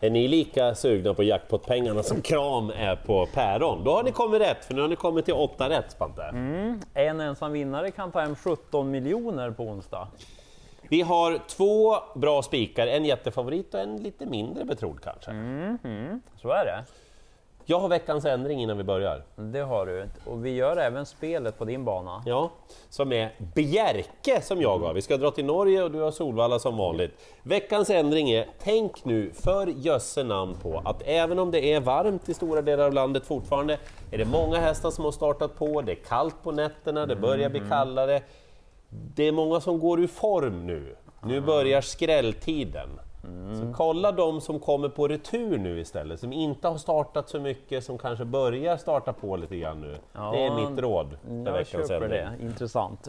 Är ni lika sugna på jackpotpengarna som Kram är på päron? Då har ni kommit rätt, för nu har ni kommit till 8 rätt Spante. En ensam vinnare kan ta hem 17 miljoner på onsdag. Vi har två bra spikar, en jättefavorit och en lite mindre betrodd kanske. Så är det. Jag har veckans ändring innan vi börjar. Det har du. Och vi gör även spelet på din bana. Ja, som är Bjerke som jag har. Vi ska dra till Norge och du har Solvalla som vanligt. Veckans ändring är, tänk nu för jösse namn på att även om det är varmt i stora delar av landet fortfarande, är det många hästar som har startat på, det är kallt på nätterna, det börjar bli kallare. Det är många som går ur form nu. Nu börjar skrälltiden. Så kolla de som kommer på retur nu istället, som inte har startat så mycket, som kanske börjar starta på lite grann nu. det är Ja, mitt råd för Jag veckans ändring. det. Intressant.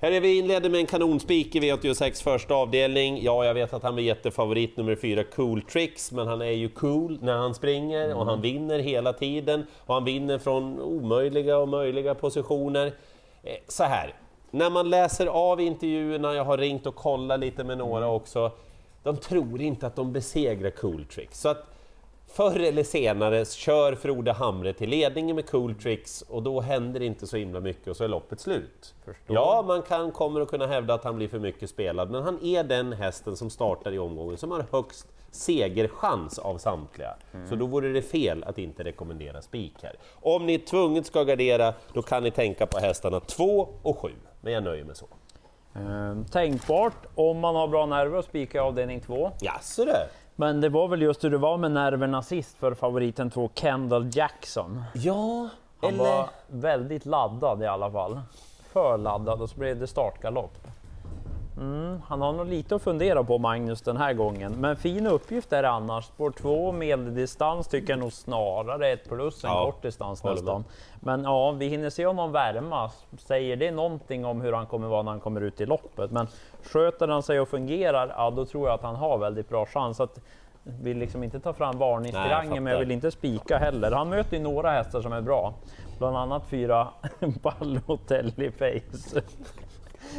Här är vi inledde med en kanonspik i V86 första avdelning. Ja, jag vet att han blir jättefavorit nummer fyra, Cool Tricks, men han är ju cool när han springer och han vinner hela tiden och han vinner från omöjliga och möjliga positioner. Eh, Så här, när man läser av intervjuerna, jag har ringt och kollat lite med några också, de tror inte att de besegrar Cool Tricks. Så att Förr eller senare kör Frode Hamre till ledningen med cool tricks och då händer det inte så himla mycket och så är loppet slut. Förstår. Ja, man kan, kommer att kunna hävda att han blir för mycket spelad, men han är den hästen som startar i omgången som har högst segerchans av samtliga. Så då vore det fel att inte rekommendera spik här. Om ni tvunget ska gardera, då kan ni tänka på hästarna 2 och 7, men jag nöjer mig så. Ehm, tänkbart om man har bra nerver att spika i avdelning 2. Jaså du? Men det var väl just hur det var med nerverna sist för favoriten 2, Kendall Jackson. Ja, Han eller... var väldigt laddad i alla fall. För laddad och så blev det startgalopp. Mm, han har nog lite att fundera på Magnus den här gången. Men fin uppgift är det annars. Spår 2 medeldistans tycker jag nog snarare ett plus än Ja, kort distans nästan. Men ja, vi hinner se honom värma. Säger det någonting om hur han kommer vara när han kommer ut i loppet? Men sköter han sig och fungerar, ja då tror jag att han har väldigt bra chans. Att vill liksom inte ta fram varningstriangeln, men jag vill inte spika heller. Han möter ju några hästar som är bra. Bland annat fyra Balotelli Face.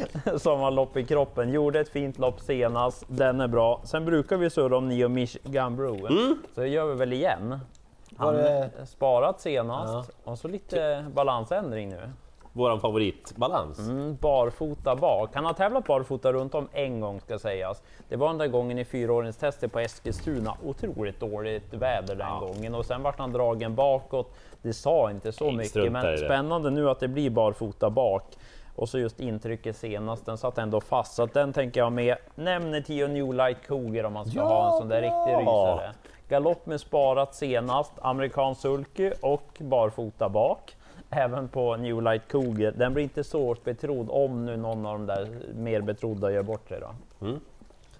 som har lopp i kroppen. Gjorde ett fint lopp senast. Den är bra. Sen brukar vi surra om Neo Mish Gambro. Så det gör vi väl igen. Han Mm. Det- sparat senast och så lite balansändring nu. Våran favoritbalans. Mm, barfota bak. Han har tävlat barfota runt om en gång ska sägas. Det var den där gången i fyraåringstestet på Eskilstuna. Otroligt dåligt väder den Ja. gången och sen vart han dragen bakåt. Det sa inte så Nej, mycket, men spännande nu att det blir barfota bak. Och så just intrycket senast, den satt ändå fast. Så att den tänker jag med. Nämner 10 New Light Cougar om man ska Ja, ha en sån där riktig rysare. Galopp med sparat senast, amerikansk sulky och barfota bak. Även på New Light Cougar. Den blir inte så hårt betrodd om nu någon av de där mer betrodda gör bort sig då.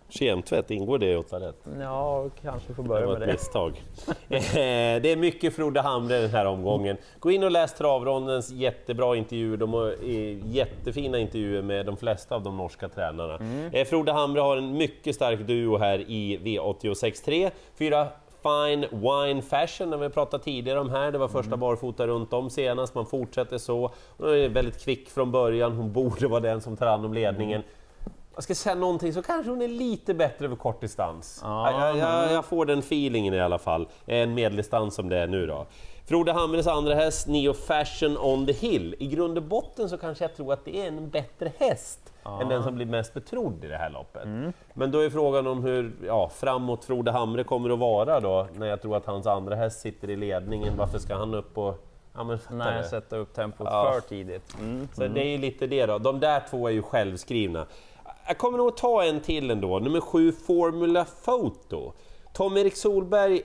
Kemtvätt, ingår det i 8 rätt? Ja, kanske får Det börja var med det. misstag. Eh, det är mycket Frode Hamre den här omgången. Gå in och läs Travrondens jättebra intervjuer. De har eh, jättefina intervjuer med de flesta av de norska tränarna. Mm. Eh, Frode Hamre har en mycket stark duo här i V86.3. Fyra Fine Wine Fashion, när vi pratade tidigare om här, det var första Mm. barfota runt om senast, man fortsätter så. Hon är väldigt kvick från början, hon borde vara den som tar hand om ledningen. Mm. Jag ska säga någonting så kanske hon är lite bättre över kortdistans. Ja, jag, jag, jag får den feelingen i alla fall. En medeldistans som det är nu då. Frode Hamres andra häst, Neo Fashion on the Hill. I grund och botten så kanske jag tror att det är en bättre häst än den som blir mest betrodd i det här loppet. Men då är frågan om hur ja, framåt Frode Hamre kommer att vara då, när jag tror att hans andra häst sitter i ledningen. Varför ska han upp och... Ja, men Nej, sätta upp tempot Ja. för tidigt. Mm. Så det är ju lite det då. De där två är ju självskrivna. Jag kommer nog ta en till ändå, nummer sju Formula Photo. Tom-Erik Solberg,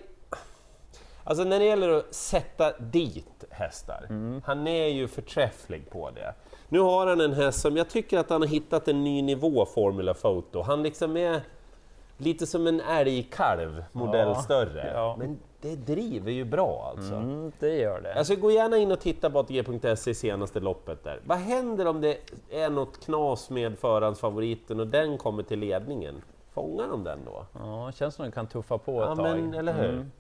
alltså när det gäller att sätta dit hästar, han är ju förträfflig på det. Nu har han en häst som jag tycker att han har hittat en ny nivå, Formula Photo. Han liksom är lite som en älgkalv, modell Ja, större. ja. Men det driver ju bra alltså. Mm, det gör det. Alltså gå gärna in och titta på ATG.se senaste loppet där. Vad händer om det är något knas med förhandsfavoriten och den kommer till ledningen? Fångar de den då? Ja, känns som den kan tuffa på ett Ja, tag. men eller hur? Mm.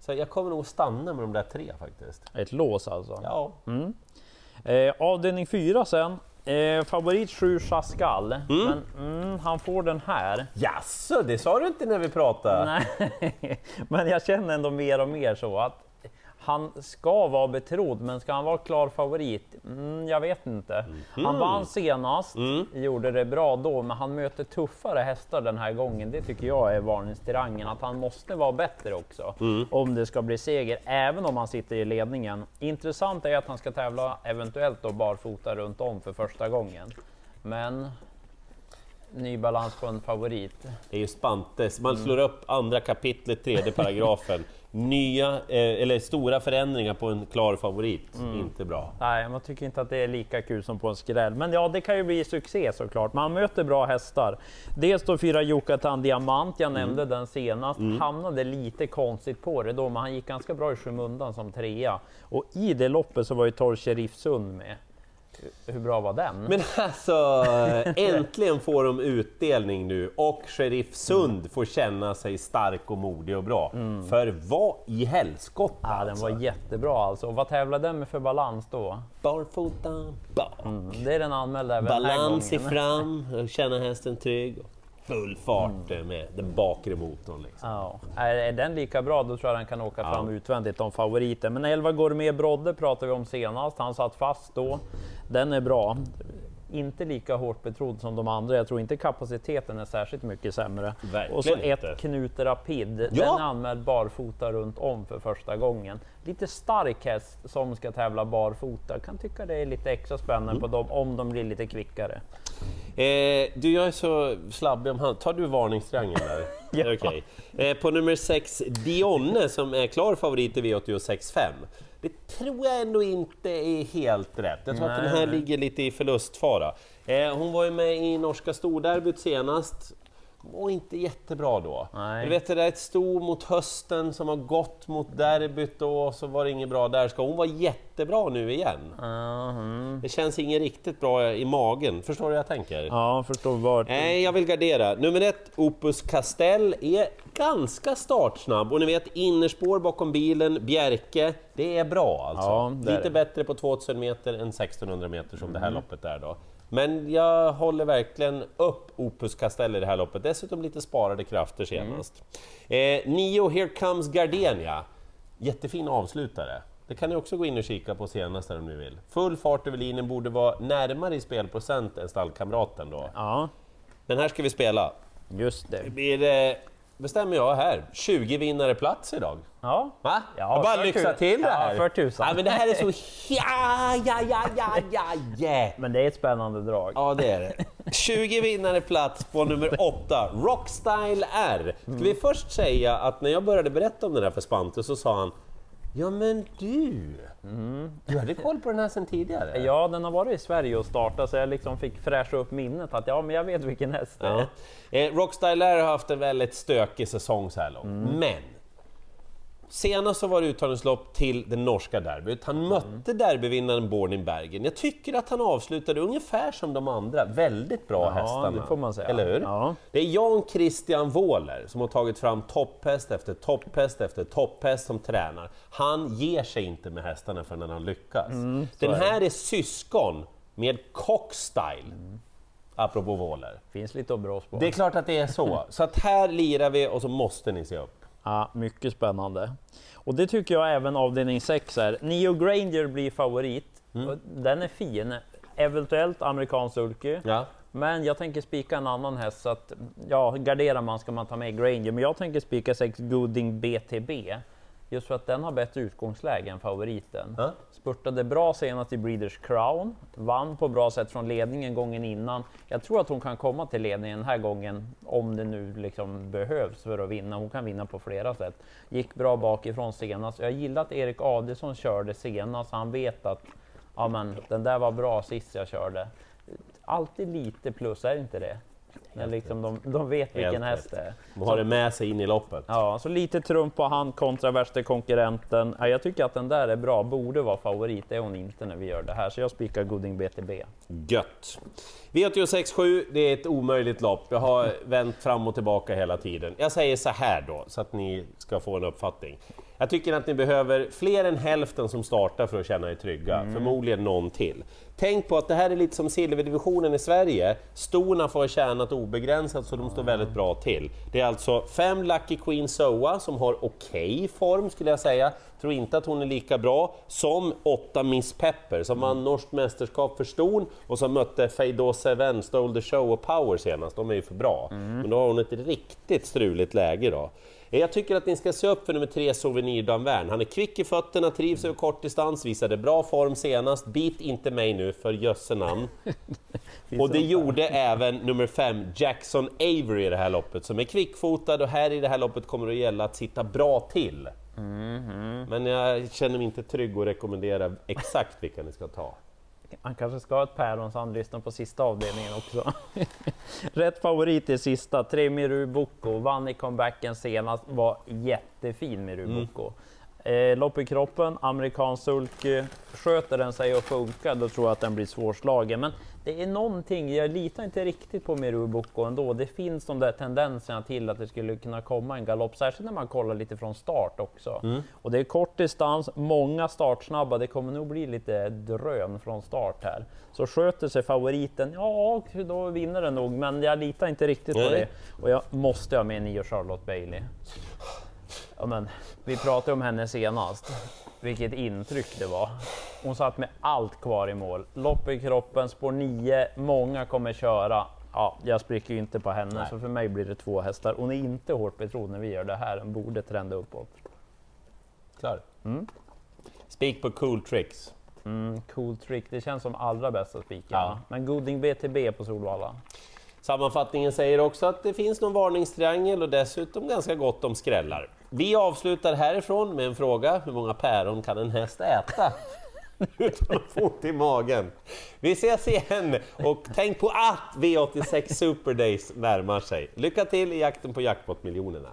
Så jag kommer nog stanna med de där tre faktiskt. Ett lås alltså. Ja, Eh, avdelning 4 sen. Eh, favorit 7 Chascal, men mm, han får den här. Jaså, det sa du inte när vi pratade? Nej, men jag känner ändå mer och mer så att han ska vara betrodd, men ska han vara klar favorit? Mm, jag vet inte. Han vann senast, gjorde det bra då, men han möter tuffare hästar den här gången. Det tycker jag är varningstriangeln, att han måste vara bättre också om det ska bli seger, även om han sitter i ledningen. Intressant är att han ska tävla eventuellt då barfota runt om för första gången. Men ny balans på en favorit. Det är ju Spantes, man slår upp andra kapitlet, tredje paragrafen. Nya, eh, eller stora förändringar på en klar favorit, inte bra. Nej, man tycker inte att det är lika kul som på en skräll. Men ja, det kan ju bli succé såklart. Man möter bra hästar. Dels då fyra Yucatan Diamant, jag nämnde den senast. Hamnade lite konstigt på det då, men han gick ganska bra i skymundan som trea. Och i det loppet så var ju Torr Sheriff Sund med. Hur- bra var den? Men alltså, äntligen får de utdelning nu och Sheriff Sund får känna sig stark och modig och bra. För vad i helskotta ja, den alltså. var jättebra alltså. Och vad tävlade den med för balans då? Barfota, bak. Mm, det är den anmälda även den Balans i fram, känna hästen trygg. Full fart eh, med den bakre motorn. Liksom. Ja. Är, den lika bra, då tror jag den kan åka fram utvändigt om favoriten. Men 11 går med Brodde pratade vi om senast. Han satt fast då. Den är bra. Inte lika hårt betrodd som de andra. Jag tror inte kapaciteten är särskilt mycket sämre. Verkligen och så inte. ett Knut Rapid. Ja. Den anmäld barfota runt om för första gången. Lite stark häst som ska tävla barfota. Kan tycka det är lite extra spännande Mm. på dem om de blir lite kvickare. Eh, du, jag är så slabbig om hand. Tar du varningstriangeln där? Ja. Okej? eh, på nummer 6, Dionne, som är klar favorit i V86.5. Det tror jag ändå inte är helt rätt. Jag tror att den här Nej. ligger lite i förlustfara. Eh, hon var ju med i norska storderbyt senast. Och inte jättebra då. Nej. Du vet det där ett sto mot hösten som har gått mot derbyt då, och så var det inget bra där. Ska hon vara jättebra nu igen? Mhm. Det känns inget riktigt bra i magen. Förstår du vad jag tänker? Ja, förstår vart. Nej, jag vill gardera. Nummer ett, Opus Castell, är ganska startsnabb. Och ni vet, innerspår bakom bilen, Bjerke, det är bra alltså. Ja, Lite bättre på 2000 meter än 1600 meter som det här loppet är då. Men jag håller verkligen upp Opus Castell i det här loppet. Dessutom lite sparade krafter senast. Eh, nio, Here Comes Gardenia. Jättefin avslutare. Det kan ni också gå in och kika på senast där om ni vill. Full fart över linjen borde vara närmare i spelprocent än stallkamraten då. Ja, Den här ska vi spela. just det. Det blir, eh, bestämmer jag här, 20 vinnare plats idag. Ja, Va? Ja, jag bara för lyxa tu- till det ja, här. för tusan. Ja, men det här är så... Ja, ja, ja, ja, ja, ja. men det är ett spännande drag. Ja, det är det. 20 vinnare plats på nummer 8, Rockstyle R. Ska vi först säga att när jag började berätta om den här för Spante så sa han Ja men du, du hade koll på den här sedan tidigare? Ja, den har varit i Sverige och startat så jag liksom fick fräscha upp minnet att ja, men jag vet vilken häst det är. Ja. Eh, Rockstyle har haft en väldigt stökig säsong så här långt, men Senast så var det uttagningslopp till det norska derbyt. Han mötte derbyvinnaren Bornin Bergen. Jag tycker att han avslutade ungefär som de andra, väldigt bra Ja, hästarna. det får man säga. Eller hur? Ja. Det är Jan Christian Wåhler som har tagit fram topphäst efter topphäst efter topphäst som tränar. Han ger sig inte med hästarna förrän han lyckas. Den Mm, det. här är syskon med Cockstyle, apropå Wåhler. Finns lite att brås på. Det är klart att det är så. Så att här lirar vi och så måste ni se upp. Ja, mycket spännande. Och det tycker jag även avdelning 6 är. Neo Granger blir favorit. Mm. Den är fin. Eventuellt amerikansk sulky. Ja. Men jag tänker spika en annan häst så att ja, garderar man ska man ta med Granger. Men jag tänker spika 6 Gooding BTB. Just för att den har bättre utgångsläge än favoriten. Ja. Spurtade bra senast i Breeders Crown, vann på bra sätt från ledningen gången innan. Jag tror att hon kan komma till ledningen den här gången om det nu liksom behövs för att vinna. Hon kan vinna på flera sätt. Gick bra bakifrån senast. Jag gillar att Erik Adielsson körde senast. Han vet att ja, men, den där var bra sist jag körde. Alltid lite plus, är inte det? När liksom de, de vet vilken Helt häst det är. De har det med sig in i loppet. Ja, så lite trumf på hand kontra värsta konkurrenten. Ja, jag tycker att den där är bra, borde vara favorit. Det är hon inte när vi gör det här, så jag spikar Gooding BTB. Gött! V86.7, det är ett omöjligt lopp. Jag har vänt fram och tillbaka hela tiden. Jag säger så här då, så att ni ska få en uppfattning. Jag tycker att ni behöver fler än hälften som startar för att känna er trygga, förmodligen någon till. tänk på att det här är lite som silverdivisionen i Sverige. Storna får ha tjänat obegränsat så de står väldigt bra till. Det är alltså fem Lucky Queen Soa som har okej okay form skulle jag säga. Tror inte att hon är lika bra som åtta Miss Pepper som vann norskt mästerskap för ston och som mötte Feido Seven, Stole the Show och Power senast. De är ju för bra. Mm. Men då har hon ett riktigt struligt läge då. Jag tycker att ni ska se upp för nummer tre, Souvenir Danvern. Han är kvick i fötterna, trivs över kortdistans, visade bra form senast. Bit inte mig nu för jösse namn. och det gjorde även nummer fem, Jackson Avery i det här loppet, som är kvickfotad och här i det här loppet kommer det att gälla att sitta bra till. Mm -hmm. Men jag känner mig inte trygg att rekommendera exakt vilka ni ska ta. Han kanske ska ha ett päron så han lyssnar på sista avdelningen också. Rätt favorit i sista, tre Miru Boko, vann i comebacken senast, var jättefin Mirubuko. Mm. Eh, lopp i kroppen, amerikansk sulky. Sköter den sig och funkar, då tror jag att den blir svårslagen. Men det är någonting, jag litar inte riktigt på Mirubuko ändå. Det finns de där tendenserna till att det skulle kunna komma en galopp, särskilt när man kollar lite från start också. Mm. Och det är kort distans, många startsnabba, det kommer nog bli lite drön från start här. Så sköter sig favoriten, ja då vinner den nog, men jag litar inte riktigt på det. Och jag måste ha med nio Charlotte Bailey. Ja, men, vi pratade om henne senast, vilket intryck det var. Hon satt med allt kvar i mål. Lopp i kroppen, spår 9, många kommer köra. Ja, jag spricker ju inte på henne, Nej. så för mig blir det två hästar. Hon är inte hårt betrodd när vi gör det här, den borde trenda uppåt. Klar. Mm. Spik på Cool Tricks. Mm, cool Trick, det känns som allra bästa spiken. Ja. Men Goding BTB på Solvalla. Sammanfattningen säger också att det finns någon varningstriangel och dessutom ganska gott om skrällar. Vi avslutar härifrån med en fråga. Hur många päron kan en häst äta? Utan att få ont i magen. Vi ses igen och tänk på att V86 Super Days närmar sig. Lycka till i jakten på jackpot-miljonerna!